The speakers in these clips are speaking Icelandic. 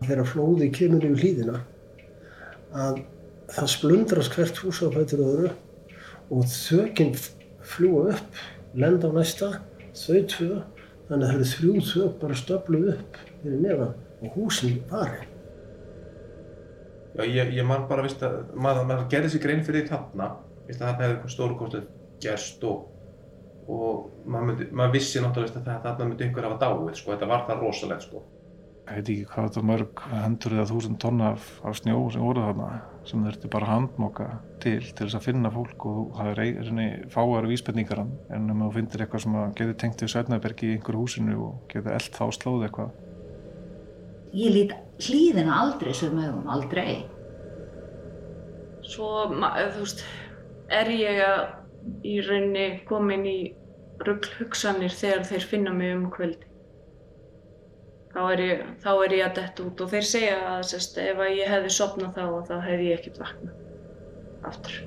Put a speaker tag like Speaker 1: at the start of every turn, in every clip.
Speaker 1: Þegar flóði kemur yfir hlýðina að það splundrast hvert hús á fætur öðru og þökinn fljúa upp, lenda á næsta, þau tvö, þannig að það eru þrjú þök bara stöfluð upp fyrir neðan og húsin farin.
Speaker 2: Já, ég, ég man bara, veist að, maður, maður gerði sér grein fyrir þarna, veist að þarna hefði eitthvað stóru kostið gerst og, og maður, myndi, maður vissi náttúrulega að þarna myndi einhver hafa dáið, sko, þetta var það rosalegt, sko.
Speaker 3: Ég veit ekki hvað þetta mörg hendur eða þúsund tonna af, af snjó sem voru þarna sem þurfti bara handmoka til til þess að finna fólk og það er einni fáar vísbendingar en um að þú finnir eitthvað sem að geti tengt við Sværnabergi í einhverju húsinu og geti eld þá slóð eitthvað.
Speaker 4: Ég lít hlýðina aldrei sem augum, aldrei.
Speaker 5: Svo, þú veist, er ég að í rauninni komin í ruggl hugsanir þegar þeir finna mig um kvöldi þá er ég, þá er ég að detta út og þeir segja að sest, ef að ég hefði sopnað þá þá hefði ég ekkert vaknað aftur.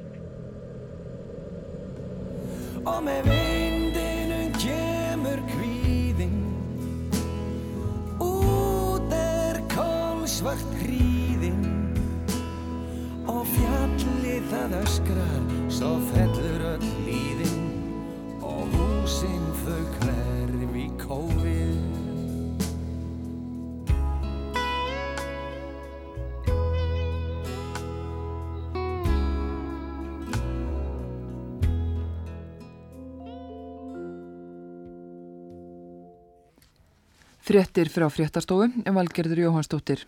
Speaker 6: Og með vindinum kemur kvíðinn. Út er kólsvart hríðinn. Og fjallið það öskrar Svo fellur öll líðinn Og húsinn þau hverf
Speaker 7: Fréttir frá fréttastofu en valgerður Jóhannsdóttir.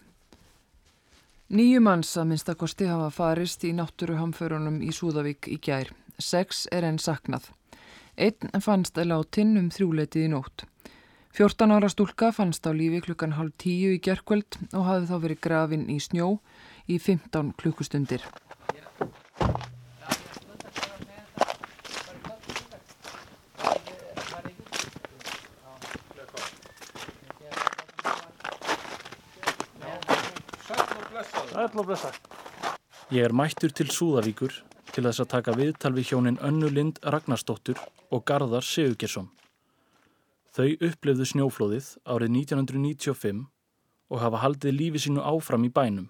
Speaker 7: Nýju manns að minnstakosti hafa farist í náttúruhamförunum í Súðavík í gær. Sex er enn saknað. Einn fannst að látin um þrjúleitið í nótt. 14 ára stúlka fannst á lífi klukkan halv tíu í gerkvöld og hafði þá verið grafin í snjó í 15 klukkustundir.
Speaker 8: Og blessa. Ég er mættur til Súðavíkur til þess að taka viðtal við hjónin Önnu Lind Ragnarsdóttur og Garðar Sigurgersson. Þau upplefðu snjóflóðið árið 1995 og hafa haldið lífi sínu áfram í bænum,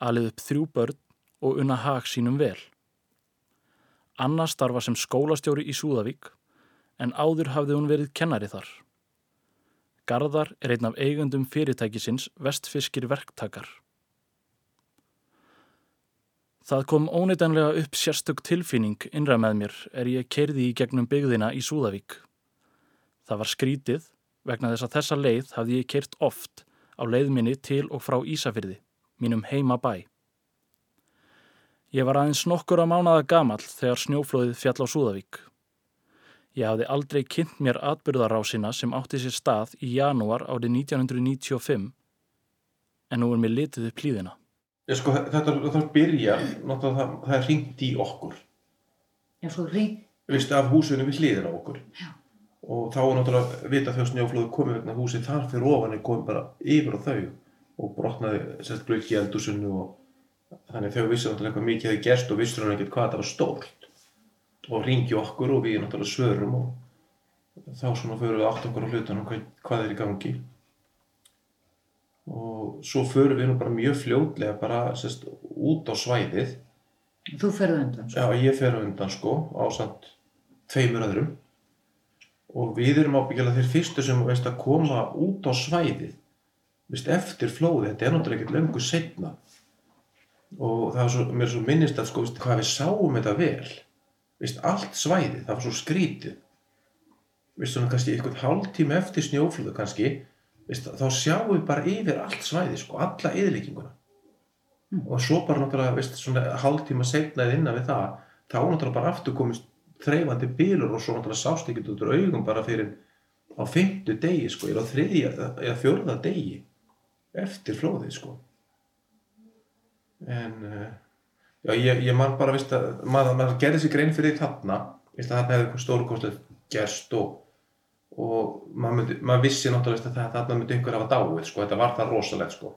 Speaker 8: alið upp þrjú börn og unna hag sínum vel. Anna starfa sem skólastjóri í Súðavík en áður hafði hún verið kennari þar. Garðar er einn af eigundum fyrirtækisins vestfiskir verktakar. Það kom óneitanlega upp sérstök tilfinning innra með mér er ég kerði í gegnum byggðina í Súðavík. Það var skrítið vegna þess að þessa leið hafði ég kert oft á leiðminni til og frá Ísafyrði, mínum heima bæ. Ég var aðeins nokkur að mánada gamall þegar snjóflóðið fjall á Súðavík. Ég hafði aldrei kynnt mér atbyrðarásina sem átti sér stað í janúar árið 1995 en nú er mér litið upp hlýðina.
Speaker 2: Ég sko, þetta það byrja, það, það ringt í okkur.
Speaker 4: Já, svo ring.
Speaker 2: Vistu, af húsinu við hliðir á okkur.
Speaker 4: Já.
Speaker 2: Og þá er náttúrulega vita þegar snjóflóðu komið vegna húsið þar fyrir ofan er komið bara yfir á þau og brotnaði sérst glöggi eldusinu og þannig þau vissi náttúrulega eitthvað mikið hefði gerst og vissur hann ekkert hvað það var stórt og ringi okkur og við náttúrulega svörum og þá svona fyrir við átt okkur á hlutunum hvað, hvað er í gangi og svo förum við nú bara mjög fljótlega bara sérst, út á svæðið.
Speaker 4: Þú ferðu undan.
Speaker 2: Já, ég fer á undan sko á samt tveimur öðrum. Og við erum ábyggilega þeir fyrstu sem veist að koma út á svæðið. Veist, eftir flóði, þetta er náttúrulega ekkert löngu setna og það var svo, mér er svo minnist að sko, veist, hvað við sáum þetta vel. Veist, allt svæðið, það var svo skrítið. Veist, svona kannski einhvern hálftíma eftir snjóflóðu kannski þá sjáum við bara yfir allt svæðið sko, alla yðurleikinguna mm. og svo bara náttúrulega veist, svona hálftíma setnaðið innan við það þá náttúrulega bara aftur komist þreifandi bílur og svo náttúrulega sást ekki út úr augum bara fyrir á fymtu degi sko, er á þriðja eða fjörða degi eftir flóðið sko en uh, já, ég, ég man bara, veist að maður, maður gerði sér grein fyrir þarna veist að þarna hefði eitthvað stórkostlega gerst og, og maður, maður vissi náttúrulega að þarna myndi einhver hafa dáið sko, þetta var það rosalegt sko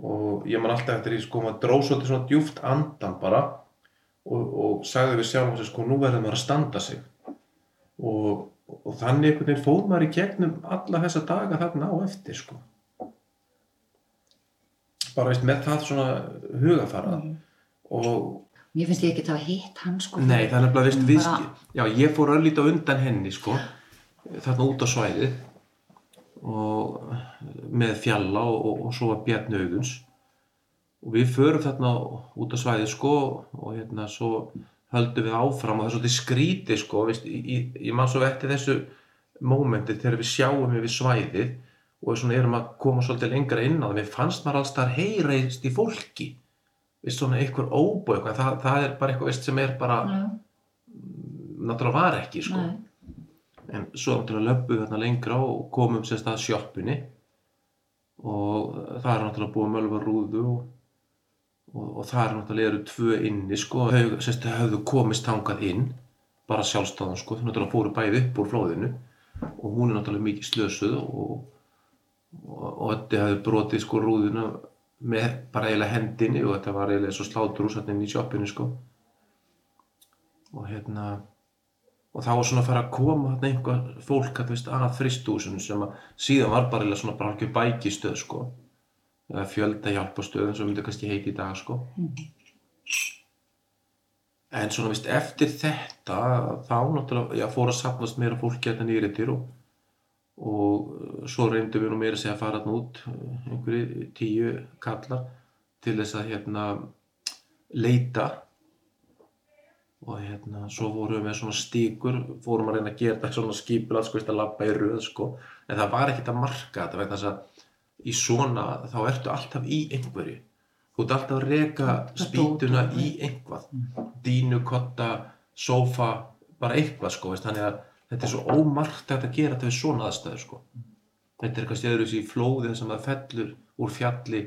Speaker 2: og ég man alltaf eftir því sko, maður dróð svolítið svona djúft andan bara og, og sagði við sjálf sko, nú verður maður að standa sig og, og þannig einhvern veginn fóð maður í gegnum alla þessa daga þarna á eftir sko bara veist, með það svona hugafara
Speaker 4: Mm.
Speaker 2: og
Speaker 4: Mér finnst ég ekki að hafa hitt hann sko.
Speaker 2: Nei, það er nefnilega
Speaker 4: Bara-
Speaker 2: viðski. Já, ég fór örlítið á undan henni, sko, þarna út á svæðið og með fjalla og, og, og svo var Bjarni Auguns og við förum þarna út á svæðið, sko, og hérna svo höldum við áfram og það er svolítið skrítið, sko, veist, ég, ég man svo eftir þessu mómenti þegar við sjáum við svæðið og svona erum að koma svolítið lengra inn á það, mér fannst maður alls þar heyreist í fólki, veist, svona einhver óbú það, það er bara eitthvað, veist, sem er bara
Speaker 4: Já,
Speaker 2: náttúrulega var ekki sko.
Speaker 4: nei.
Speaker 2: En svo náttúrulega löpum við þarna lengra og komum sérst að sjoppunni. Og það er náttúrulega búið mölva rúðu og, og, og það er náttúrulega eru tvö inni sko, þau sérst höfðu komist tangað inn bara sjálfstáðan sko, náttúrulega fóru bæði upp úr flóðinu og hún er náttúrulega mikið slösuð og og, þetta hefði brotið sko rúðuna með bara eiginlega hendinni og þetta var eiginlega svo slátur úr inn í sjoppinu sko. Og hérna og þá var svona að fara að koma einhver fólk að, veist, að fristúsinu sem að síðan var bara svona bara algjör bækistöð sko. Eða fjölda hjálpastöðum sem myndi kannski heiti í dag sko. En svona vist eftir þetta þá náttúrulega já, fór að sapnast meira fólki hérna nýri til og, og uh, svo reyndum við nú meira að segja að fara þarna út uh, einhverju tíu kallar til þess að hérna leita og hérna svo vorum við með svona stíkur fórum að reyna að gera þetta svona skipilað sko, að labba í röð sko. En það var ekkert að marka þetta vegna þess að í svona þá ertu alltaf í einhverju. Þú ert alltaf að reka spýtuna í einhvað dínu, kotta, sófa bara eitthvað sko veist, þannig að þetta er svo ómargt að gera þetta við svona aðstæður sko. Þetta er kannski öðru í flóðin sem það fellur úr fjalli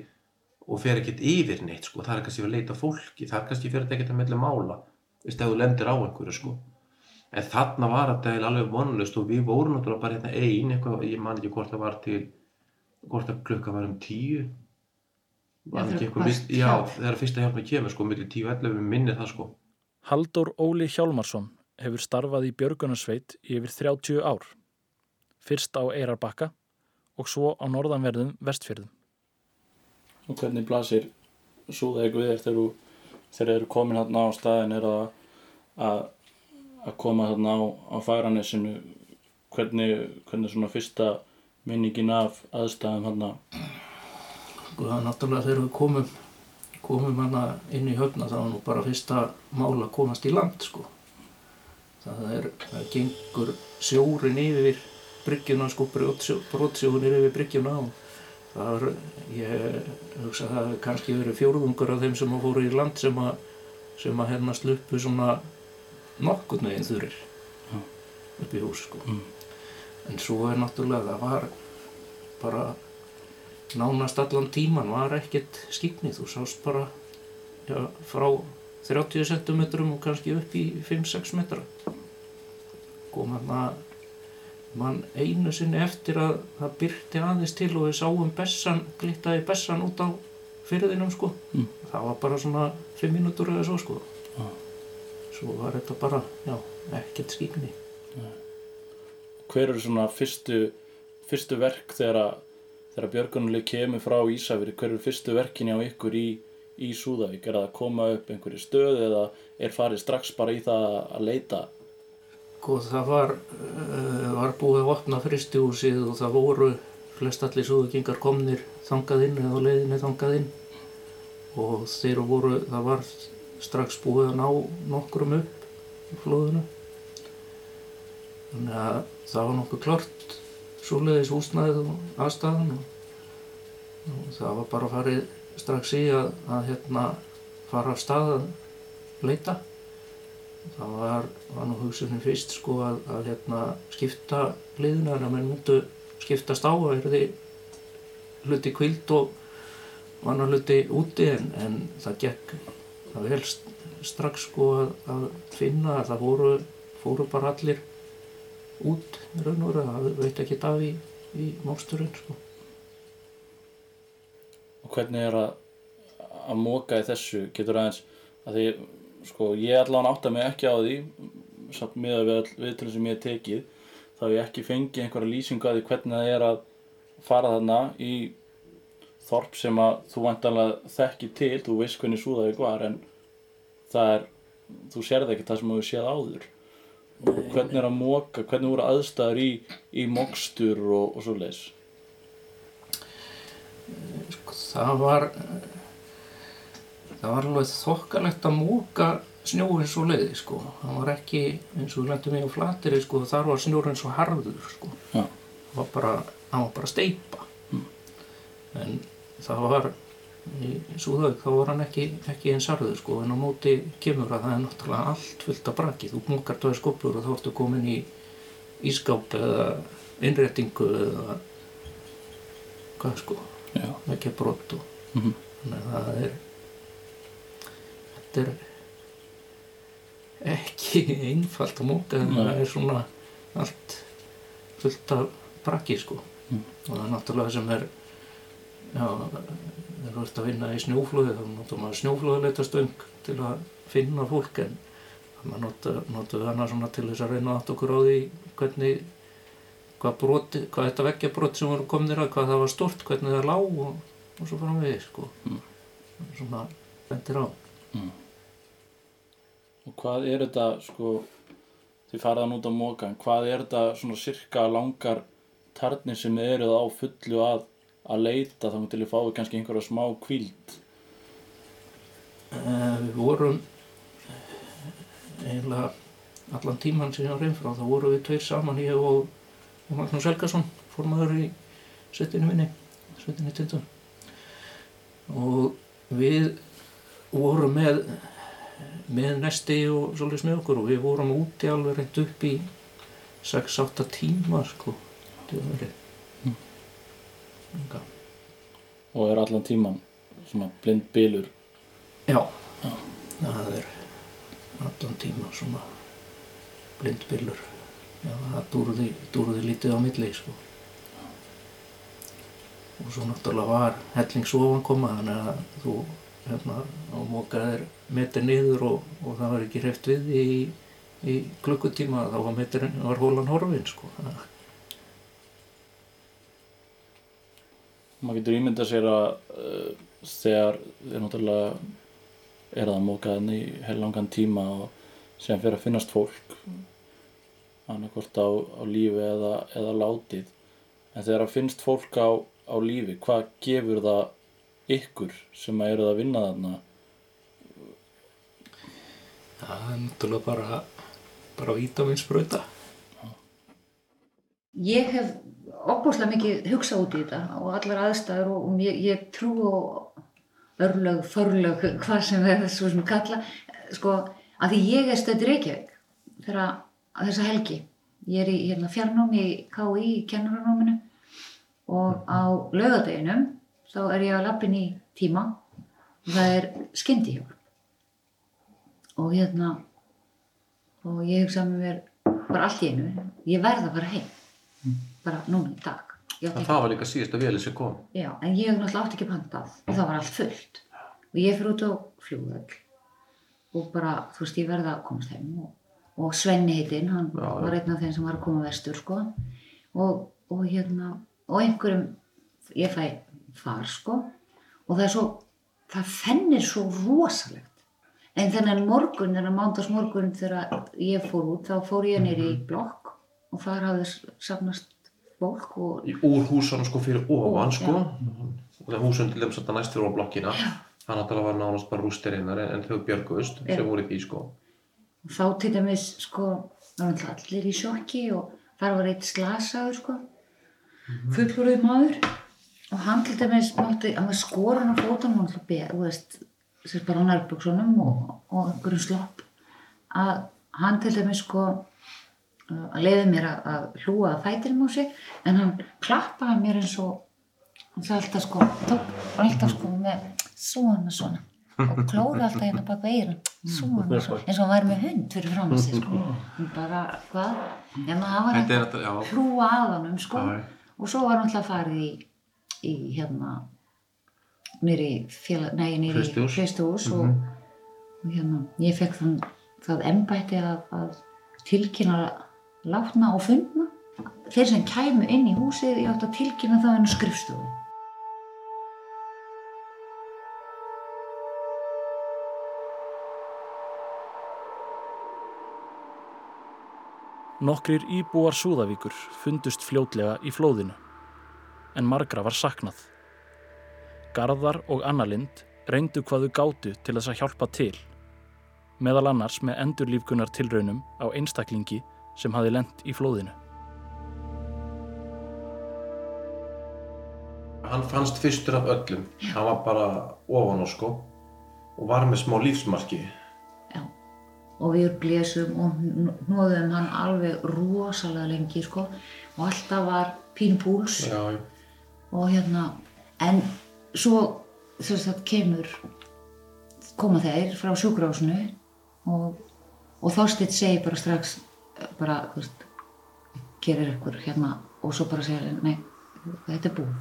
Speaker 2: og fer ekkert yfir neitt sko. Það er kannski að leita að fólki. Það er kannski fyrir þetta ekkert að meðlega mála veist, ef þú lendir á einhverju sko en þarna var þetta alveg vonlust og við vorum náttúrulega bara hérna ein eitthvað, ég man ekki hvort það var til hvort að klukka var um tíu var ekki eitthvað vist, já,
Speaker 4: hjálp.
Speaker 2: þegar fyrsta hjálp með kemur sko, millir tíu og ellefu minni það sko
Speaker 8: Halldór Óli Hjálmarsson hefur starfað í Björgunarsveit í yfir 30 ár. Fyrst á Eirarbakka og svo á norðanverðum vestfjörðum. Og hvernig blasir súðaðið við þér þegar þú þegar þeir eru komin hérna á staðin er að, að, að koma hérna á, á fagranessinu hvernig, hvernig svona fyrsta minningin af aðstæðum hérna
Speaker 9: Sko það er náttúrulega þegar við komum, komum hana inn í höfna þá var nú bara fyrsta mál að komast í land sko. Það er, það gengur sjórin yfir bryggjuna sko, brotsjórin yfir bryggjuna og það var, ég hugsa að það hefur kannski verið fjórðungur af þeim sem að fóru í land sem að, sem að hérna sluppu svona nokkurn veginn þurrir upp í hús sko. En svo er náttúrulega, það var bara nánast allan tíman var ekkert skipni, þú sást bara já, frá 30 cm og kannski upp í 5-6 metra. Kom hann mann einu sinni eftir að það byrti aðeins til og við sáum bessan, glittaði bessan út á fyrðinum sko
Speaker 8: Mm.
Speaker 9: það var bara svona 5 mínútur eða svo sko
Speaker 8: Já.
Speaker 9: svo var þetta bara, já, ekkert skipni
Speaker 8: hver eru svona fyrstu, fyrstu verk þegar, þegar björgunarlið kemur frá Ísafiri, hver eru fyrstu verkinni á ykkur í, í Súðavík? Er það að koma upp einhverju stöð eða er farið strax bara í það að leita?
Speaker 9: Sko það var, uh, var búið að opna fristihúsið og það voru flest allir súðugingar komnir þangað inn eða leiðinni þangað inn og þeir voru, það var strax búið að ná nokkrum upp í flóðinu. Þannig að það var nokkuð klart svoleiðis húsnæðið og aðstæðan og, og það var bara farið strax í að, að hérna fara af stað að leita það var, var nú hugsunin fyrst sko að, að hérna, skipta liðina en að menn mútu skiptast á að verði hluti kvild og annar hluti úti en, en það gekk það vel st- strax sko að, að finna að það voru, fóru bara allir út raun og veru, það veit ekki af í, í mósturinn sko.
Speaker 8: Og hvernig er að, að móka í þessu? Getur aðeins, að því, sko, ég allan átta mig ekki á því, samt með að við viðtölu sem ég hef tekið, þá hef ég ekki fengið einhverja lýsingu að því hvernig það er að fara þarna í þorp sem að þú vantanlega þekki til, þú veist hvernig Súðavík var en það er, þú sérð ekki það sem þú séð áður. Hvernig er að móka, hvernig voru aðstæður í, í mokstur og, og svo leis?
Speaker 9: Sko, það var það var alveg þokkalegt að móka snjóinn svo leiði sko. það var ekki eins og við lendum í á flateri sko, þar var snjóinn svo harður sko.
Speaker 8: Já.
Speaker 9: það var bara, bara steipa en það var í Súðavík þá var hann ekki, ekki eins harður sko, en á móti kemur að það er náttúrulega allt fullt af braki þú mókar tóði skopur og þá ertu komin í ískáp eða innréttingu eða hvað sko
Speaker 8: Já.
Speaker 9: ekki brott og
Speaker 8: Mhm.
Speaker 9: þannig að það er þetta er ekki einfalt að móka en það er svona allt fullt af brakki sko.
Speaker 8: Mm.
Speaker 9: og það er náttúrulega sem er já, þegar þú ert að vinna í snjóflóði þá notar maður snjóflóðileita stöng til að finna fólk en maður notar, notar hana svona til þess að reyna átt okkur á því hvernig hvað, broti, hvað þetta veggjabrot sem voru komnir að hvað það var stort, hvernig það lág og, og svo framvegið sko.
Speaker 8: Mm.
Speaker 9: svona bendir á
Speaker 8: Og hvað er þetta, sko, þið faraðan út á móka, en hvað er þetta svona sirka langar tarnir sem þið eruð á fullu að, að leita þá til þið fáið kannski einhverja smá kvíld?
Speaker 9: Eh, við vorum eiginlega allan tíman sem ég var reynfrá þá vorum við tveir saman ég og, og Magnús Helgason formaður í svettinu minni svettinu tindum og við vorum með með nesti og svolítið með okkur og við vorum úti alveg reynd upp í 6-8 tíma sko mm.
Speaker 8: Og er allan tíman svona blind bylur?
Speaker 9: Já, það er allan tíma svona blindbillur. Já, það dúrði, dúrði lítið á milli, sko. Og svo náttúrulega var hellingsofan koma, þannig að þú hérna á mókaðir metir niður og, og það var ekki hreift við í, í klukkutíma, þá var metirinn, var hólan horfin, sko. Það-
Speaker 8: Maður getur ímyndað sér að uh, þegar þið náttúrulega er það mókaðan í heilangan tíma og sem fyrir að finnast fólk annarkvort á, á lífi eða, eða látið en þegar að finnst fólk á, á lífi hvað gefur það ykkur sem að eruð að vinna þarna
Speaker 9: Það er náttúrulega bara, bara vítaminsbrauta.
Speaker 4: Ég hef opbúslega mikið hugsað út í þetta og allar aðstæður og, og ég, ég trú á örlög, förlög, hvað sem er svo sem kalla, sko, að því ég er stödd í Reykjavík þegar að þessa helgi. Ég er í hérna, fjarnámi í KI í kennaranáminu og á laugadeginum þá er ég að lappin í tíma og það er skyndihjól. Og hérna, og ég hugsa með mér bara allt í einu, ég verð að fara heim bara núna í dag ekki-
Speaker 2: það var líka síðasta vélið sem kom.
Speaker 4: Já, en ég náttúrulega átti ekki pantað og það var allt fullt og ég fyrir út á flugvöll og bara, þú veist, ég verða að komast heim og, og Svenni heitinn, hann
Speaker 2: já.
Speaker 4: var einn af þeim sem var að koma vestur, sko og, og hérna, og einhverjum ég fæ far, sko og það er svo, það fennir svo rosalegt en þennan morgun, þennan mándags morgun þegar ég fór út, þá fór ég nýri í blokk og þar hafði safnast fólk og
Speaker 2: Í- Úr húsunum sko fyrir ofan sko. Og það húsun til þess að það næst fyrir ofan blokkina. Það náttúrulega var nánast bara rústir innar en, þau björgust
Speaker 4: Já.
Speaker 2: sem voru í því sko.
Speaker 4: Og þá til dæmis, sko, það allir í sjokki og þar var eitt slasaður, sko, fullurðið maður og hann til dæmis mátti, hann var skorun á fótunum, hann náttúrulega beð, þú veist, sér bara á nærbuksunum og, og einhverjum slopp, að hann til dæmis, sko, uh, að leiði mér að, að hlúa að fætinum á sig, en hann klappaði mér eins og, hann sagði alltaf, sko, tók alltaf, sko, með svona, svona, og klóra alltaf hérna bak við eyrun, svona, svona, eins og hann væri með hund fyrir fram sig, sko, Hún bara, hvað, en það var að
Speaker 2: já.
Speaker 4: hlúa að honum, sko,
Speaker 2: Já.
Speaker 4: og svo var hann alltaf farið í, í hérna nýri fjöstuhús og,
Speaker 2: mm
Speaker 4: -hmm. og hérna ég fekk þann, það ennbæti að, að tilkynna látna og fundna. Þeir sem kæmu inn í húsið ég átt að tilkynna það en skrifstofu.
Speaker 8: Nokkrir íbúar Súðavíkur fundust fljótlega í flóðinu en margra var saknað. Garðar og Annalind reyndu hvaðu gátu til þess að hjálpa til, meðal annars með endurlífkunar tilraunum á einstaklingi sem hafi lent í flóðinu.
Speaker 2: Hann fannst fyrstur af öllum. Hann var bara ofan á sko og var með smá lífsmarki.
Speaker 4: Já. Og við blésum og hnóðum hann alveg rosalega lengi, sko. Og alltaf var pín púls
Speaker 2: Já, já.
Speaker 4: Og hérna, en svo þess að kemur, koma þeir frá sjúkrásinu og, og Þorsteinn segir bara strax, bara, þú veist, gerir ykkur hérna og svo bara segir, nei, þetta er búið.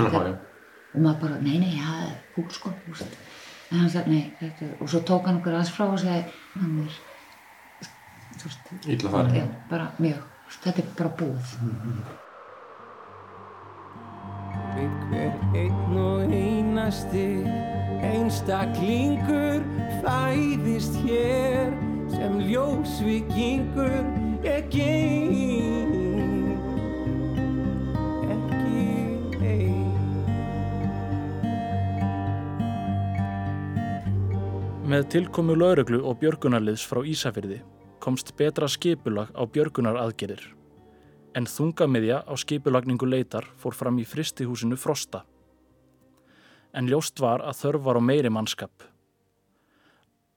Speaker 2: Já.
Speaker 4: og maður bara, nei, nei, það er búl sko, þú veist. en hann sagði, nei, þetta og svo tók hann okkur aðeins frá og sagði hann er
Speaker 2: Ítla farið.
Speaker 4: já, bara mjög þetta er bara búið
Speaker 6: Hver einn og einasti einstaklingur fæðist hér sem ljósvikingur ekki ekki ein
Speaker 8: Með tilkomu lauruglu og björgunarliðs frá Ísafyrði komst betra skipulag á björgunaraðgerir en þungamiðja á skipulagningu leitar fór fram í fristihúsinu Frosta. En ljóst var að þörf var á meiri mannskap.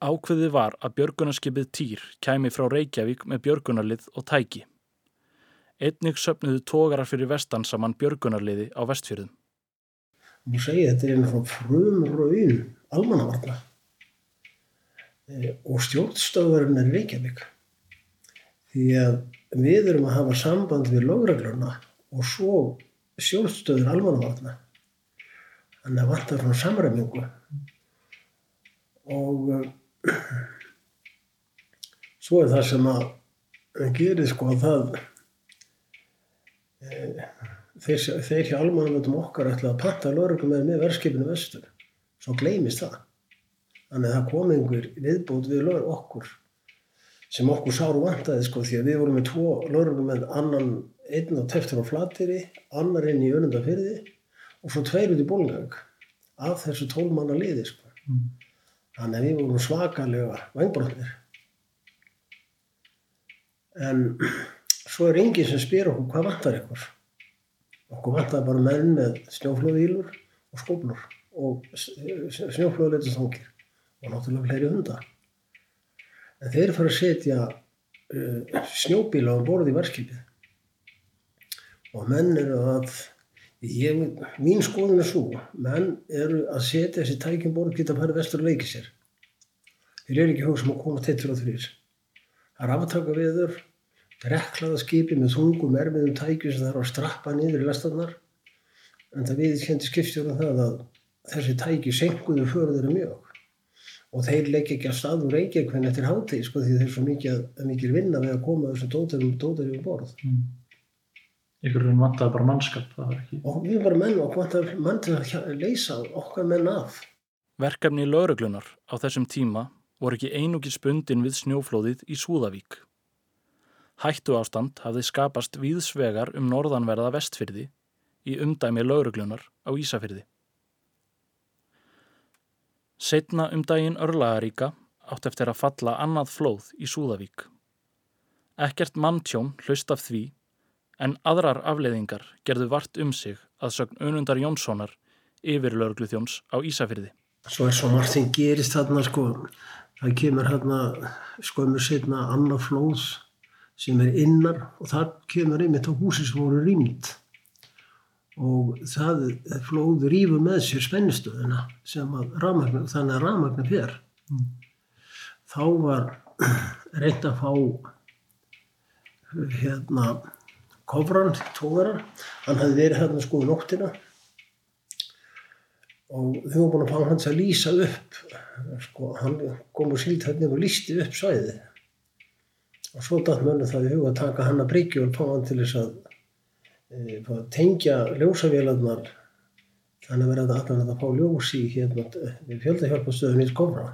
Speaker 8: Ákveðið var að björgunarskipið Týr kæmi frá Reykjavík með björgunarlið og tæki. Einnig söpnuðu tógarar fyrir vestan saman björgunarliði á vestfjörðum.
Speaker 1: Nú segi þetta er frá frum raun almannavarna Eh, og stjórnstöðurinn er Reykjavík. Því að við erum að hafa samband við lögregluna og svo stjórnstöður almannavarna. Þannig að vantar svona samræmingu. Og uh, svo er það sem að gerir sko að það uh, þeir, þeir hjá almannavöldum okkar ætla að panta lögreglum með, með verðskipinu vestur. Svo gleymist það. Þannig að það kom einhver viðbót við lögur okkur sem okkur sáru vantaði sko því að við vorum með tvo lögurinn með annan einn á teftur á flatýri, annar inn í önundafyrði og svo tveir út í bólgang af þessu tólmanna liði sko. Þannig að við vorum svakalega vangbrotnir. En svo er enginn sem spyr okkur hvað vantar ykkur. Okkur vantar bara menn með snjóflóðílur og skóflur og snjóflóðleitur þangir og náttúrulega fleiri hundar. En þeir fara að setja uh, snjóbíla á borð í verskipið. Og menn eru að, ég, mín skoðun er svo, menn eru að setja þessi tækjum borð geta að fara vestur og leiki sér. Þeir eru ekki hugsa um að koma tettur og þrýr. Það er aftaka viður, reklaða skipi með þungum erfiðum tækjum sem það eru að strappa niður í lestarnar. En það við kendi skipstjórum það að þessi tæki senkuðu fyrir þeirra mjög og þeir leggja ekki að stað úr Reykjavík hvernig eftir hátíð sko því þeir er svo mikið, mikið vinna við að koma þessum dótarum dótarum um borð
Speaker 10: Ykkur raun vantaði bara mannskap, það var ekki.
Speaker 1: og við varum menn og vantar mann til að leysa okkar menn af
Speaker 8: Verkefni lauruglunar á þessum tíma voru ekki einungi spundin við snjóflóðið í Súðavík. Hættu ástand hafði skapast víðsvegar um norðanverða vestfyrði í umdæmi lauruglunar á Ísafyrði. Setna um daginn örlagaríka átt eftir að falla annað flóð í Súðavík. Ekkert manntjón hlaust af því en aðrar afleiðingar gerðu vart um sig að sögn Önundar Jónssonar yfir laurugluþjóns á Ísafyrði.
Speaker 1: svo er svo margt sem gerist þarna sko það kemur hérna skömmur setna annað flóð sem er innar og það kemur einmitt á húsi sem voru rýmt og það flóð rýfur með sér spennistöðuna sem að rafmagna, þannig að rafmagna fer. Þá var reynd að fá hérna kofran, tóðara hann hafði verið hérna sko um nóttina. Og þau voru búin að fá hans að lýsa upp. Sko, hann kom og síld hérna og lýsti upp svæðið. Og svo datt mönnu það í huga að taka hann að bryggju og fá hann til þess að fá að tengja ljósavélarnar þannig að vera þetta allan að fá ljós í hérna við fjöldahjálpastöðun í skofra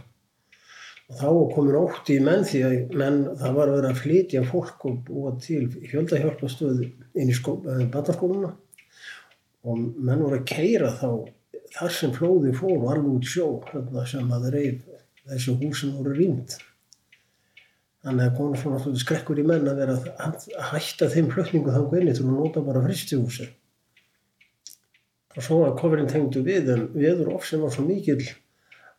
Speaker 1: Og þá var komin ótti í menn því að menn, það var verið að flytja fólk og búa til fjöldahjálpastöðu inn í skó, batarskóluna og menn voru að keira þá þar sem flóði fór og alveg út sjó þarna sem að reyð þessu húsin voru rýmt. Þannig að komur svona svona skrekkur í menn að vera að hætta þeim flutningu þangu inni til að nota bara fristihúsi. Og svo að kofurinn tengdu við en viður of sem var svo mikill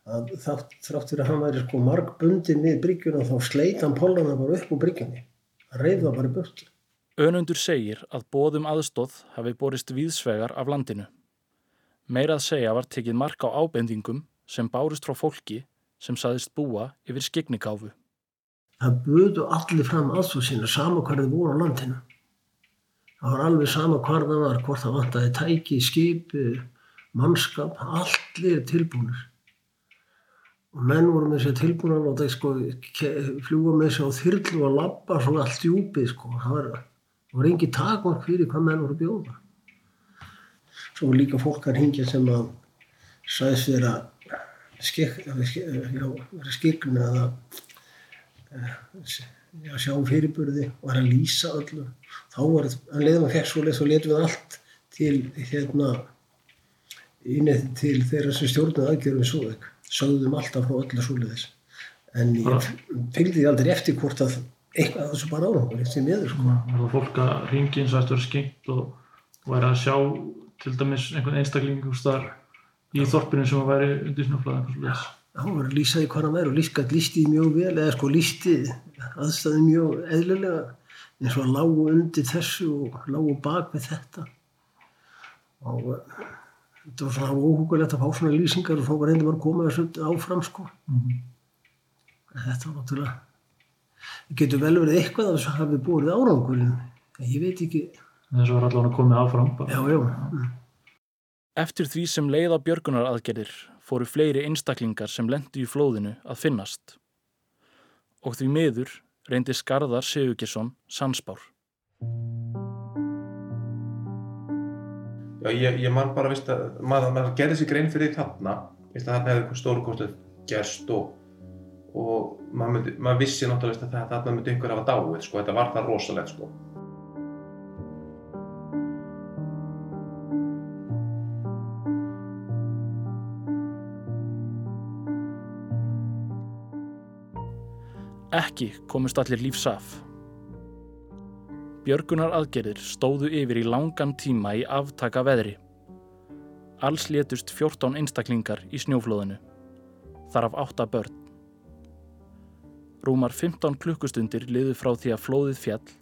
Speaker 1: að þátt, þrátt fyrir að hann væri sko margbundin við bryggjuna þá sleit hann pollana bara upp úr bryggjunni. Það bara í burtu.
Speaker 8: Önundur segir að bóðum aðstóð hafi borist víðsvegar af landinu. Meira að segja var tekið mark á ábendingum sem bárust frá fólki sem saðist búa yfir skegnikáfu.
Speaker 1: Það buðu allir fram aðstóð sína sama hvar þið voru á landinu. Það var alveg sama hvar það var, hvort það vantaði tæki, skipi, mannskap, allir tilbúinir. Og menn voru með sér tilbúin að láta sko, fljúga með sér á þyrlu og labba svona allt djúpið sko. Það var, það var engi takmark fyrir hvað menn voru að bjóða. Svo líka fólk að hingja sem að sæðist vera skik, já, vera skikn eða já, sjá fyrirburði og var að lýsa öllu. Þá var hann leiðum að fekk svo leið svo letum við allt til hérna inn til þeirra sem stjórnaði aðgerðum svo ekki. Sögðum alltaf frá öllu svo leiðis. En ég fylgdi því aldrei eftir hvort að eitthvað þessu bara árangur eftir miður sko.
Speaker 10: Var það fólk að ringi eins og eftir að skengt og, og væri að sjá til dæmis einhvern einstakling í þorpinu sem að væri undir svo
Speaker 1: hann var að lýsa því hvað hann væri og líka lísti því mjög vel eða sko lísti aðstæði mjög eðlilega eins og að lágu undir þessu og lágu bak við þetta. Og uh, þetta var svona óhugulegt að fá svona lýsingar og þá var reyndum að koma þessu áfram sko. En þetta var náttúrulega það getur vel verið eitthvað að hafi búið árangur en ég veit ekki.
Speaker 10: Þessu var allavega komið áfram bara.
Speaker 1: já, já, mm.
Speaker 8: Eftir því sem leiða björgunaraðgerðir fóru fleiri einstaklingar sem lendu í flóðinu að finnast. Og því miður reyndi Skarðar Sigurgesson sannspár.
Speaker 2: Já, ég, ég man bara, veist að, maður, maður gerði sér grein fyrir þarna, veist að þarna hefði eitthvað stóru kostið gerst og, og maður, myndi, maður vissi náttúrulega að þarna myndi einhver hafa dáið, sko, þetta var það rosalegt, sko.
Speaker 8: Ekki komust allir lífs af. Björgunar aðgerðir stóðu yfir í langan tíma í aftaka veðri. Alls létust 14 einstaklingar í snjóflóðinu. Þar af 8 börn. Rúmar 15 klukkustundir liðu frá því að flóðið fjall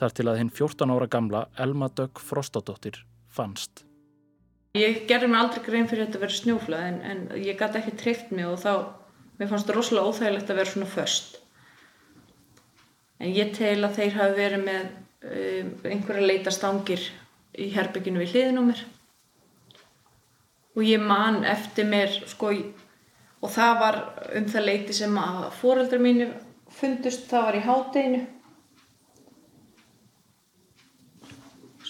Speaker 8: þar til að hinn 14 ára gamla Elma Dögg Frostadóttir fannst.
Speaker 5: Ég gerði mér aldrei grein fyrir þetta að vera snjóflöð en, en ég gæti ekki treyft mig og þá, mér fannst það rosalega óþægilegt að vera svona föst. En ég tel að þeir hafi verið með um, einhverja leitastangir í herbygginu við hliðin á mér. Og ég man eftir mér, sko, og það var um það leiti sem að foreldrar mínu fundust, það var í hádeginu.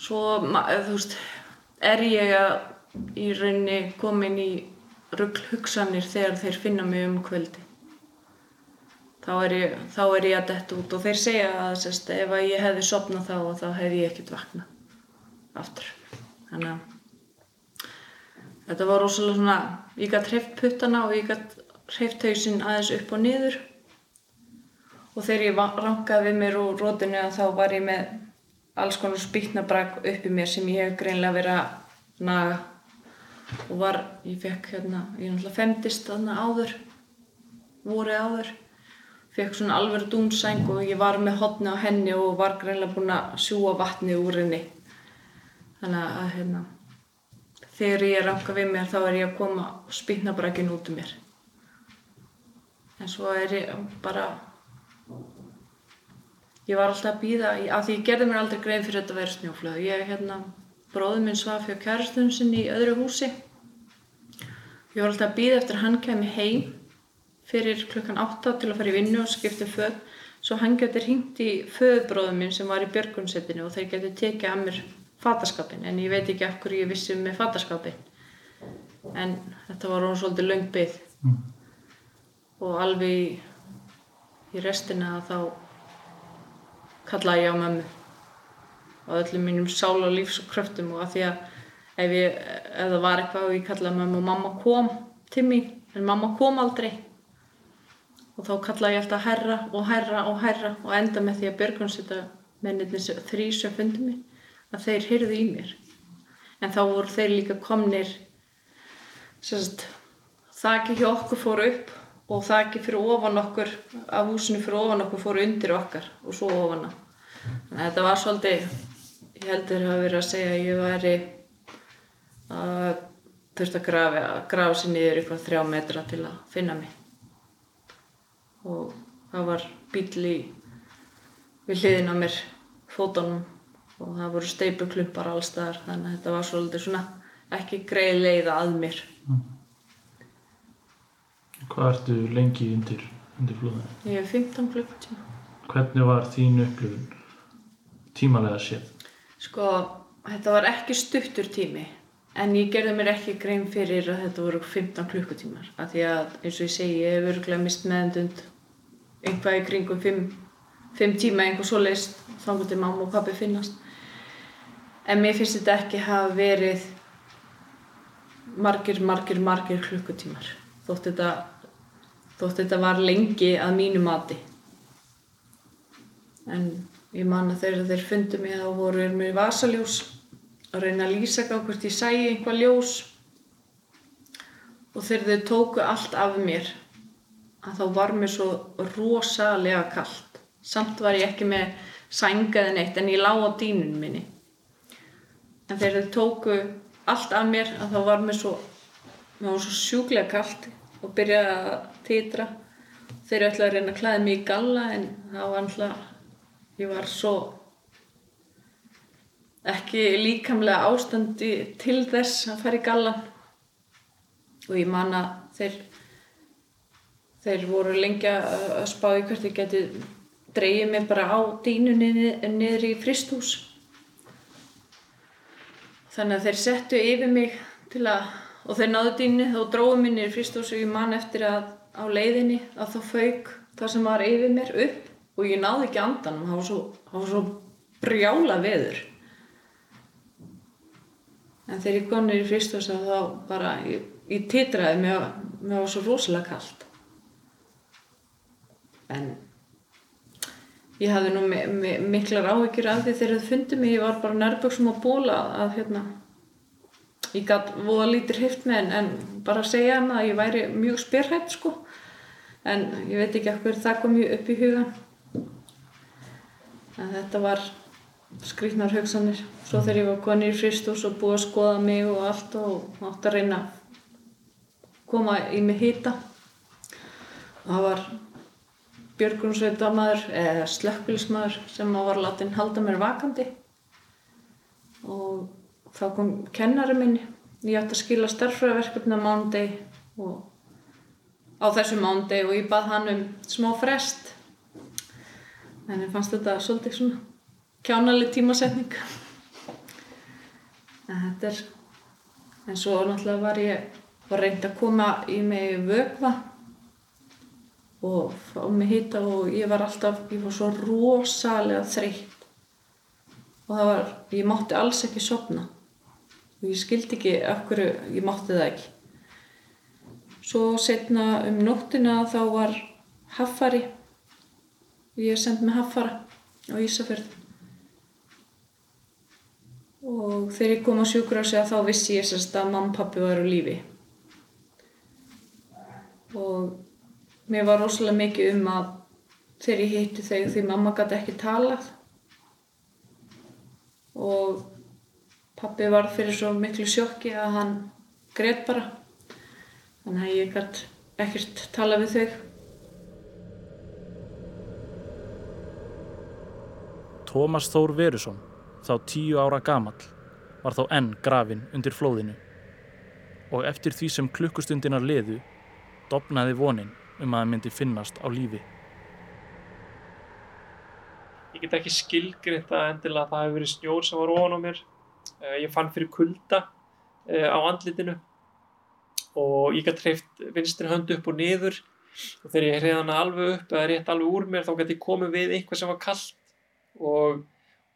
Speaker 5: Svo, ma- þú veist, er ég að í rauninni komin í rugl hugsanir þegar þeir finna mig um kvöldi. Þá er ég, þá er ég að detta út og þeir segja að sest, ef að ég hefði sopnað þá þá hefði ég ekkert vaknað aftur. Þannig að þetta var rosalega svona, ég gætt hreift puttana og ég gætt hreift hausinn aðeins upp og niður. Og þegar ég rankaði við mér úr rótinu þá var ég með alls konar spýtnabrak upp í mér sem ég hef greinlega verið að naga og var, ég fekk hérna, ég náttúrulega femdist þarna áður, vorið áður, fekk svona alveg dúnsæng og ég var með hotni á henni og var greinlega búin að sjúa vatni úr henni. Þannig að hérna, þegar ég ranka við mér þá er ég að koma spýtnabrækin út um mér. En svo er ég bara, ég var alltaf að býða, af því ég gerði mér aldrei grein fyrir þetta að vera snjóflöð. Ég, hérna, bróður minn svaf hjá kærastunum sinni í öðru húsi. Ég var alltaf að býða eftir að hann kemi heim fyrir klukkan 8 til að fara í vinnu og skipta um föð. Svo hann geti hringt í föðbróður minn sem var í björgunsettinu og þeir geti tekið að mér fataskapin. En ég veit ekki af hverju ég vissi með fataskapin. En þetta var hún svolítið löng byggð. og alveg í, í restina þá kallaði ég á mömmu og öllum mínum sál og lífs og kröftum og að því að ef, ég, ef það var eitthvað og ég kallaði mömmu og mamma kom til mín en mamma kom aldrei og þá kallaði ég alltaf herra og herra og herra og enda með því að björgunsita mennirnir þrý sem fundi mig að þeir hyrðu í mér. En þá voru þeir líka komnir sérst þakki hjá okkur fór upp og þakki fyrir ofan okkur af húsinu fyrir ofan okkur fór undir okkar og svo ofan á þannig að þetta var svolítið ég heldur að vera að segja að ég væri að þurfti að grafa, sér niður eitthvað þrjá metra til að finna mig og það var bíl í við hliðin á mér fótunum. Og það voru steipuklumpar allstaðar þannig að þetta var svolítið svona ekki greið leiða að mér.
Speaker 10: Hvað ertu lengi undir, undir flóðinu?
Speaker 5: ég hef 15 klukkutíma.
Speaker 10: Hvernig var þín upplifun? Tímalega séð?
Speaker 5: Sko, þetta var ekki stuttur tími en ég gerði mér ekki grein fyrir að þetta voru 15 klukkutímar af því að eins og ég segi, ég hef örgulega mist meðendund einhvað í kringum 5, 5 tíma einhver svo leist þangur til mamma og pappi finnast. En mér finnst þetta ekki hafa verið margir, margir, margir klukkutímar þótt þetta þótt þetta var lengi að mínu mati. En ég man að þegar þeir fundu mig þá voru þeir með vasaljós að reyna að lýsa á hvort ég sæi einhvað ljós. Og þegar þeir tóku allt af mér að þá var mér svo rosalega kallt samt var ég ekki með sængaði neitt en ég lá á dýnun minni. En þegar þeir tóku allt af mér að þá var mér svo mér var svo sjúklega kallt og byrjaði að titra. Þeir ætlaði að reyna að klæða mig í galla en það var alltaf ég var svo ekki líkamlega ástandi til þess að fara í gallan. Og ég man að þeir þeir voru lengi að spá í hvert ég geti dreigið mig bara á dýnunni niður í fristús þannig að þeir settu yfir mig til að og þeir náðu dýnunni og dróðu mig niður í fristús og ég man eftir að á leiðinni að það fauk það sem var yfir mér upp og ég náði ekki andanum, það var svo, það var svo brjála veður. En þegar ég kom niður í fristósa þá bara, ég, ég titraði, mér, mér var svo rosalega kallt. En ég hafði nú mi mi miklar áhyggjur af því þegar þau fundið mig, ég var bara nærböksum á bóla að hérna, ég gætt voða lítir hreift með en, en bara að segja hann að ég væri mjög spyrhætt sko. En ég veit ekki af hverju það kom mjög upp í hugan en þetta var skrýtnar hugsanir. Svo þegar ég var konið í fristús og búið að skoða mig og allt og átt að reyna að koma í mig hýta það var björgunsveitamaður eða slökkvilsmaður sem var látin halda mér vakandi. Og þá kom kennari minn ég ætti að skila starffræðverkefni á mándegi og á þessu mándegi og ég bað hann um smá frest. En ég fannst þetta svolítið svona kjánalig tímasetning. En þetta er en svo náttúrulega var ég var reynd að koma í mig vögva og fá mig hýta og ég var alltaf ég var svo rosalega þreytt. Og það var ég mátti alls ekki sopna og ég skildi ekki af hverju ég mátti það ekki. Svo setna um nóttina þá var haffari ég sendi mig haffara á Ísafjörð. Og þegar ég kom á sjúkrarsi þá vissi ég sérst að mamma og pappi var á lífi. Og mér var rosalega mikið um að þegar ég hitti þau því mamma gæti ekki talað. Og pappi var fyrir svo miklu sjokki að hann greitt bara. Þannig að ég gæti ekkert tala við þau.
Speaker 8: Tómas Þór Verusson, þá tíu ára gamall, var þá enn grafin undir flóðinu. Og eftir því sem klukkustundinar leðu dopnaði vonin um að það myndi finnast á lífi.
Speaker 11: Ég get ekki skilgrind að endilega að það hefur verið snjór sem var ofan á mér. Eh, ég fann fyrir kulda eh, á andlitinu og ég gæti hreift vinstri höndu upp og niður og þegar ég hreyði hana alveg upp eða rétt alveg úr mér þá gæti ég komið við eitthvað sem var kallt og,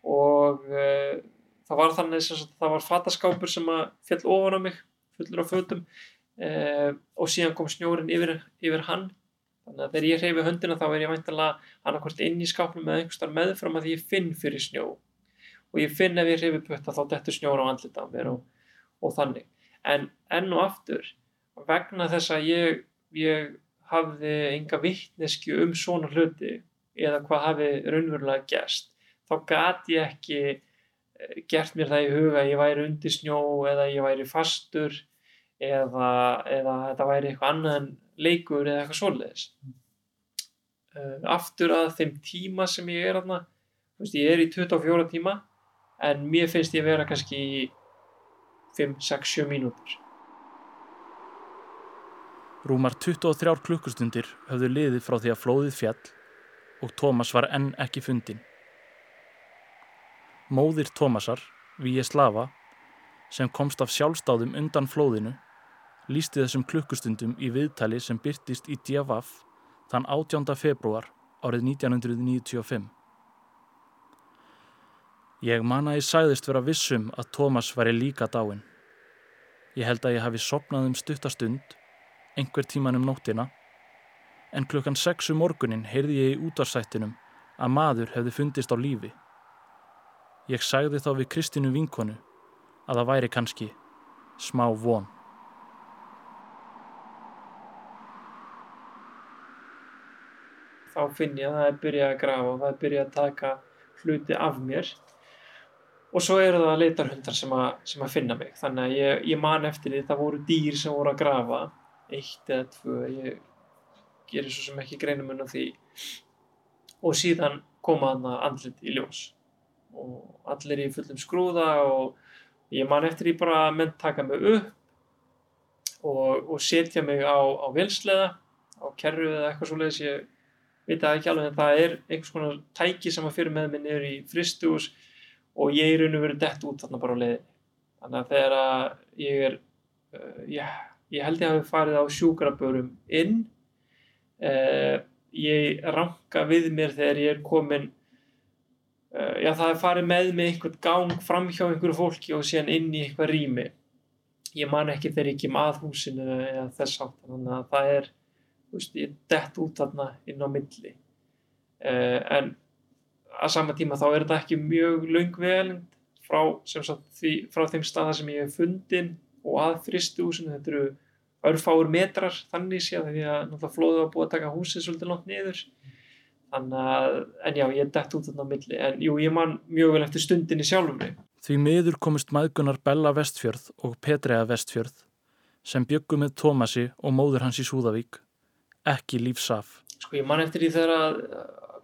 Speaker 11: og uh, það var þannig sem það var fataskápur sem að fjall ofan á mig fullur af fötum uh, og síðan kom snjórin yfir, yfir hann. Þannig að þegar ég hreyfi höndina þá er ég væntanlega annarkvort inn í skápnum eða einhvers þar meðfram að ég finn fyrir snjó. Og ég finn ef ég hreyfi putta þá dettur snjóra á andlita á mér og, og þannig. En enn og aftur vegna þess að ég, ég hafði enga vittneski um svona hluti eða hvað hafi raunverulega gerst þá gat ég ekki eh, gert mér það í huga að ég væri undir snjó eða ég væri fastur eða, eða þetta væri eitthvað annað en leikur eða eitthvað svoleiðis uh, aftur að þeim tíma sem ég er aðna ég er í 24 tíma en mér finnst ég vera kannski í 5, 6, 7 mínútur
Speaker 8: Rúmar 23 klukkustundir höfðu liðið frá því að flóðið fjall og Tómas var enn ekki fundin. Móðir Tómasar, Víeslava, sem komst af sjálfstáðum undan flóðinu, lísti þessum klukkustundum í viðtali sem byrtist í Djavaf þann 18. februar árið 1995. Ég man að ég sæðist vera vissum að Tómas væri líka dáin. Ég held að ég hafi sopnað um stuttastund einhver tíman um nóttina, en klukkan sexu um morgunin heyrði ég í útarsættinum að maður hefði fundist á lífi. Ég sagði þá við Kristínu vinkonu að það væri kannski smá von.
Speaker 11: Þá finn ég að það er byrjað að grafa og það er byrjað að taka hluti af mér. Og svo eru það leitarhundar sem að, sem að finna mig. Þannig að ég, ég man eftir því það voru dýr sem voru að grafa. Eitt eða tvö ég gerir svo sem ekki greinum unna því. Og síðan koma hann að andlit í ljós. Og allir í fullum skrúða og ég man eftir því bara að menn taka mig upp og, og setja mig á, á vilsleða á kerru eða eitthvað svo leiðis ég veit það ekki alveg en það er einhvers konar tæki sem að fyrir með mig niður í fristús og ég er raun og verið dett út þarna bara á leiðinni. Þannig að þegar að ég er uh, yeah, ég held ég hafi farið á sjúkrabörum inn uh, ég ranka við mér þegar ég er komin uh, já það er farið með mig einhvern gang fram hjá einhverju fólki og síðan inn í eitthvað rými. Ég man ekki þegar ég kem að húsinu eða þess átt þannig að það er veist, ég dett út þarna inn á milli. Uh, en að sama tíma þá er þetta ekki mjög laung vegalend frá, frá þeim staða sem ég hef fundin og að fristihúsinu, þetta eru örfáur metrar þannig séð því að náttúrulega flóðu var búið að taka húsið svolítið langt niður. Þannig að, en já, ég dætt út þarna á milli, en jú, ég man mjög vel eftir stundinni sjálfum mig.
Speaker 8: Því miður komist maðgunar Bella Vestfjörð og Petrea Vestfjörð sem byggu með Tómasi og móður hans í Súðavík ekki lífsaf.
Speaker 11: Sko ég man eftir því þegar að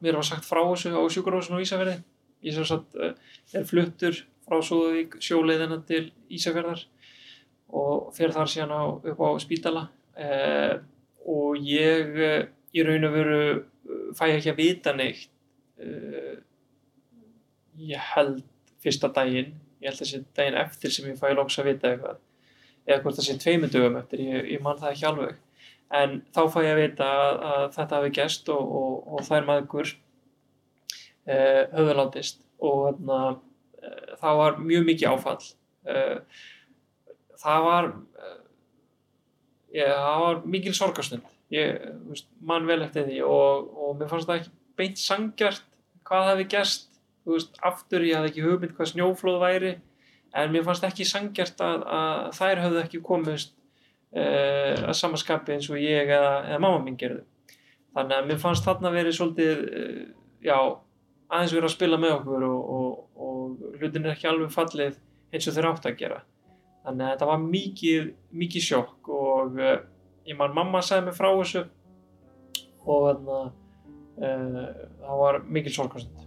Speaker 11: mér var sagt frá þessu á sjúkurhúsinu og Ísafjörði ég sem sagt er fluttur frá Súðavík sjóleiðina til Ísafjörðar og fer þar síðan á, upp á spítala. Eh, og ég í raun og veru fæ ekki að vita neitt eh, ég held fyrsta daginn ég held þessi daginn eftir sem ég fæ lóks að vita eitthvað eða hvort það sé tveimundugum eftir, ég, ég man það ekki alveg en þá fæ ég að vita að, að þetta hafi gæst og, og, og er maður eh, höfðalátist og eh, það var mjög mikið áfall. Eh, það var ég, það var mikil sorgastund ég man vel eftir því og, og mér fannst það ekki beint sangjart hvað gerst. Veist, aftur ég hafði ekki hugmynd hvað snjóflóð væri en mér fannst ekki sangjart að, að þær höfðu ekki komist uh, að samaskapi eins og ég eða, eða mamma mín gerðu. Þannig að mér fannst þarna verið svolítið uh, já, aðeins verið að spila með okkur og, og, og hlutin er ekki alveg fallið eins og þeir átt að gera. Þannig að þetta var mikið, mikið sjokk og uh, ég man mamma segði mig frá þessu og þannig að það var mikil sorgastund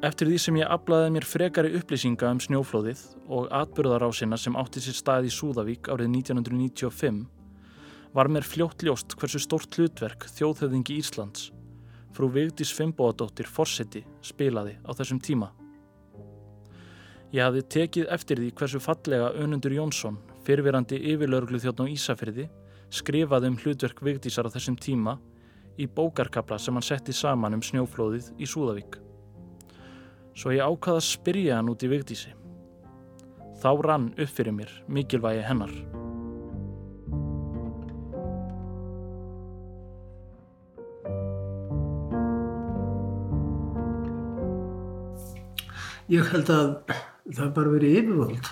Speaker 8: Eftir því sem ég aflaði mér frekari upplýsinga um snjóflóðið og atbyrðarásina sem átti sér stað í Súðavík árið 1995 var mér fljótt ljóst hversu stórt hlutverk þjóðhöfðingi Íslands, frú Vigdís Fimboadóttir Forseti, spilaði á þessum tíma. Ég hafði tekið eftir því hversu fallega Önundur Jónsson, fyrfirandi yfirlaurglu þjóttn á Ísafyrði, skrifaði um hlutverk Vigdísar á þessum tíma í bókarkabla sem hann setti saman um snjóflóðið í Súðavík. Svo ég ákvaða að spyrja hann út í Vigdísi. Þá rann upp fyrir mér mikilvægi hennar.
Speaker 1: Ég held að það er bara verið yfirvöld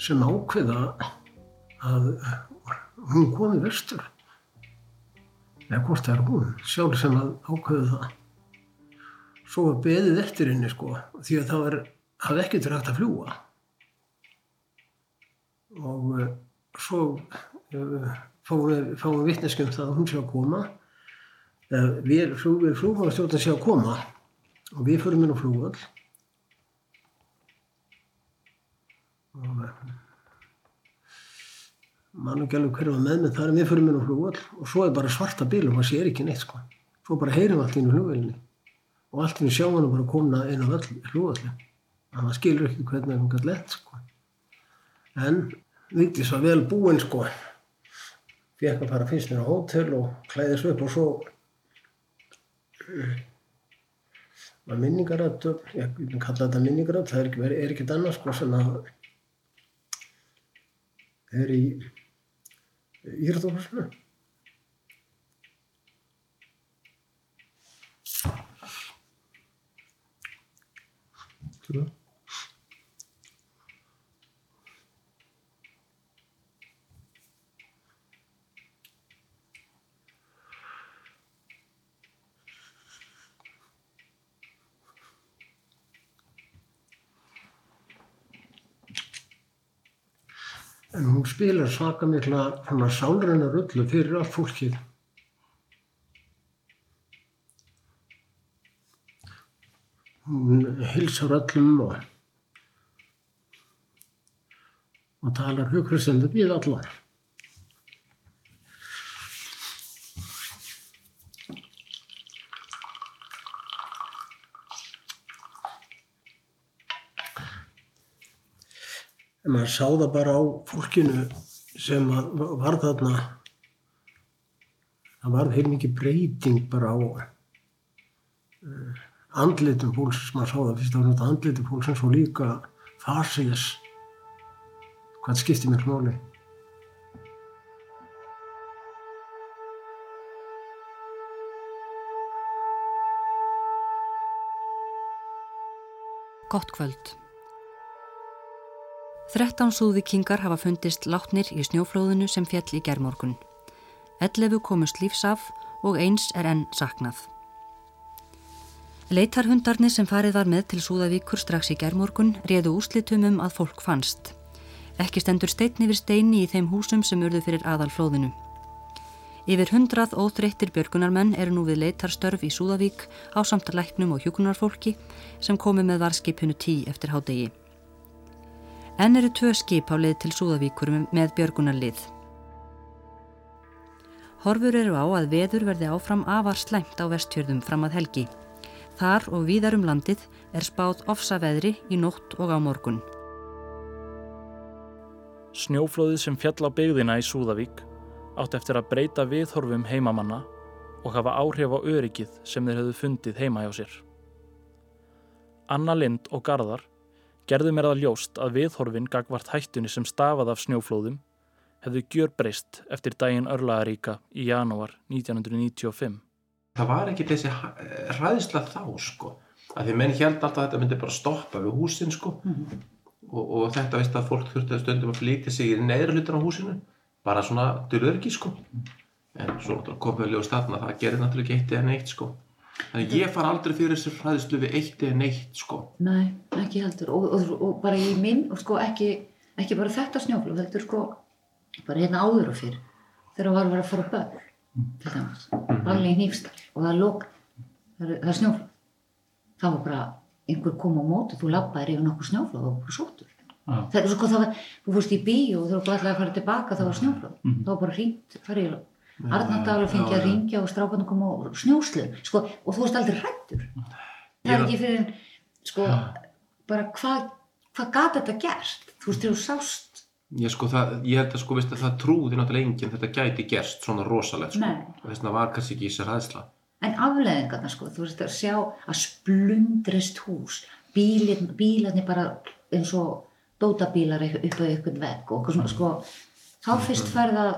Speaker 1: sem ákveða að hún komi vestur. Eða hvort er hún, sjálf sem að ákveða það. Svo var beðið eftir henni sko, því að það var, hafði ekkert verið hægt að fljúa. Og uh, svo uh, fáum við, við vitneskjum það að hún sé að koma. Uh, við flúum flúum stjórnum sé að koma og við förum inn á flúvall. og mann alveg hverju var með mig þar við fyrir minn á flugvall og svo er bara svarta bíl og maður sér ekki neitt sko svo bara heyrum allt inn í flugvallinu og allt í sjáum hann bara komna inn á flugvalli en maður skilur ekki hvernig hann gæti lett sko. En Vigdís var vel búinn sko. Fekk að fara fyrst inn á hótel og klæðis upp og svo var minningarætt ég vil kalla þetta minningarætt það er ekki, er ekki annars sko sem að er í Írðófarslu. Tvö. En hún spilar svaka mikla svona sálræna rullu fyrir allt fólkið. Hún hilsar öllum og, og talar hughristandi við allar. En maður sá það bara á fólkinu sem var þarna, það var heil mikið breyting bara á uh, andlitum fólks, maður sá það fyrst þetta andlitum fólks en svo líka fasiðis, hvað skipti mér máli.
Speaker 12: Gott kvöld. 13 súðvikingar hafa fundist látnir í snjóflóðinu sem fjall í gerðmorgun. 11 komust lífs af og eins er enn saknað. Leitarhundarnir sem farið var með til Súðavíkur strax í gerðmorgun réðu úslitum um að fólk fannst. Ekki stendur steitni við steini í þeim húsum sem urðu fyrir aðalflóðinu. Yfir hundrað óþreyttir björgunarmenn eru nú við leitarstörf í Súðavík á samtalæknum og hjúkunarfólki sem komi með varskipinu tí eftir hádegi. En eru tvö skip á leið til Súðavíkur með björgunarlið. Horfur eru á að veður verði áfram afar slæmt á vestjörðum fram að helgi. Þar og víðar um landið er spáð ofsa veðri í nótt og á morgun.
Speaker 8: Snjóflóðið sem fjall á byggðina í Súðavík átt eftir að breyta viðhorfum heimamanna og hafa áhrif á öryggið sem þeir höfðu fundið heima hjá sér. Anna Lind og Garðar gerðu mér það ljóst að viðhorfin gagvart hættunni sem stafað af snjóflóðum hefðu gjörbreyst eftir daginn örlaðaríka í janúar 1995.
Speaker 2: Það var ekki þessi hræðsla þá sko, að því menn held alltaf að þetta myndi bara stoppa við húsin sko
Speaker 4: Mhm.
Speaker 2: og, og þetta veist að fólk þurfti að stundum að flýta sig í neðra hlutan á húsinu, bara svona örgi sko, en svo komum við ljós þarna, það gerir náttúrulega ekki eitt eða neitt sko. Þannig ég far aldrei fyrir þessi hræðslu við eitt eða neitt sko.
Speaker 4: Nei, ekki heldur og, og, og bara í minn, og sko ekki, ekki bara þetta snjóflóð, heldur sko bara hérna áður og fyrr þegar var að vera að fara börn til dæmis, alveg í nýfstall og það er lók, það er, það er snjóflóð. Það var bara einhver kom á móti, þú labbaðir yfir nokkur snjóflóð og bara sóttur.
Speaker 10: Já.
Speaker 4: það er sko það var, þú fórst í bíó og þú var alltaf að fara tilbaka þá var snjóflóð.
Speaker 10: Mhm.
Speaker 4: þá var bara hringt, farið í Arnardal og fengið að ringja og strákan kom á snjóslu sko, og þú varst aldrei hrættur það er ekki fyrir sko, bara hvað hvað gat þetta gert? Þú veist, þú sást
Speaker 2: Ég, sko, það, ég held að sko, veist, að það trúði náttúrulega enginn þetta gæti gerst svona rosalegt sko. Þess vegna var kannski ekki í sér hæðsla
Speaker 4: En afleðingarna sko, þú veist að sjá að splundrist hús, bílin, bílarnir bara eins og dótabílar upp á einhvern vegg og svona sko, þá fyrst ferð að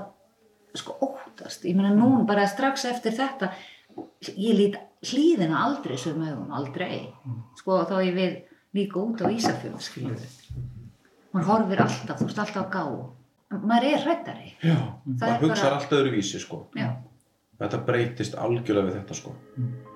Speaker 4: sko óttast, ég meina nú bara strax eftir þetta, ég lít hlýðina aldrei sem augum, aldrei, sko þá ég við líka út á Ísafjörð, skiljum maður horfir alltaf, þú veist alltaf á gá, maður er hrættari,
Speaker 2: Já,
Speaker 4: Það
Speaker 2: hugsa
Speaker 4: bara-
Speaker 2: allt öðru vísi sko.
Speaker 4: já.
Speaker 2: þetta breytist algjörlega við þetta sko.
Speaker 13: Ýmsir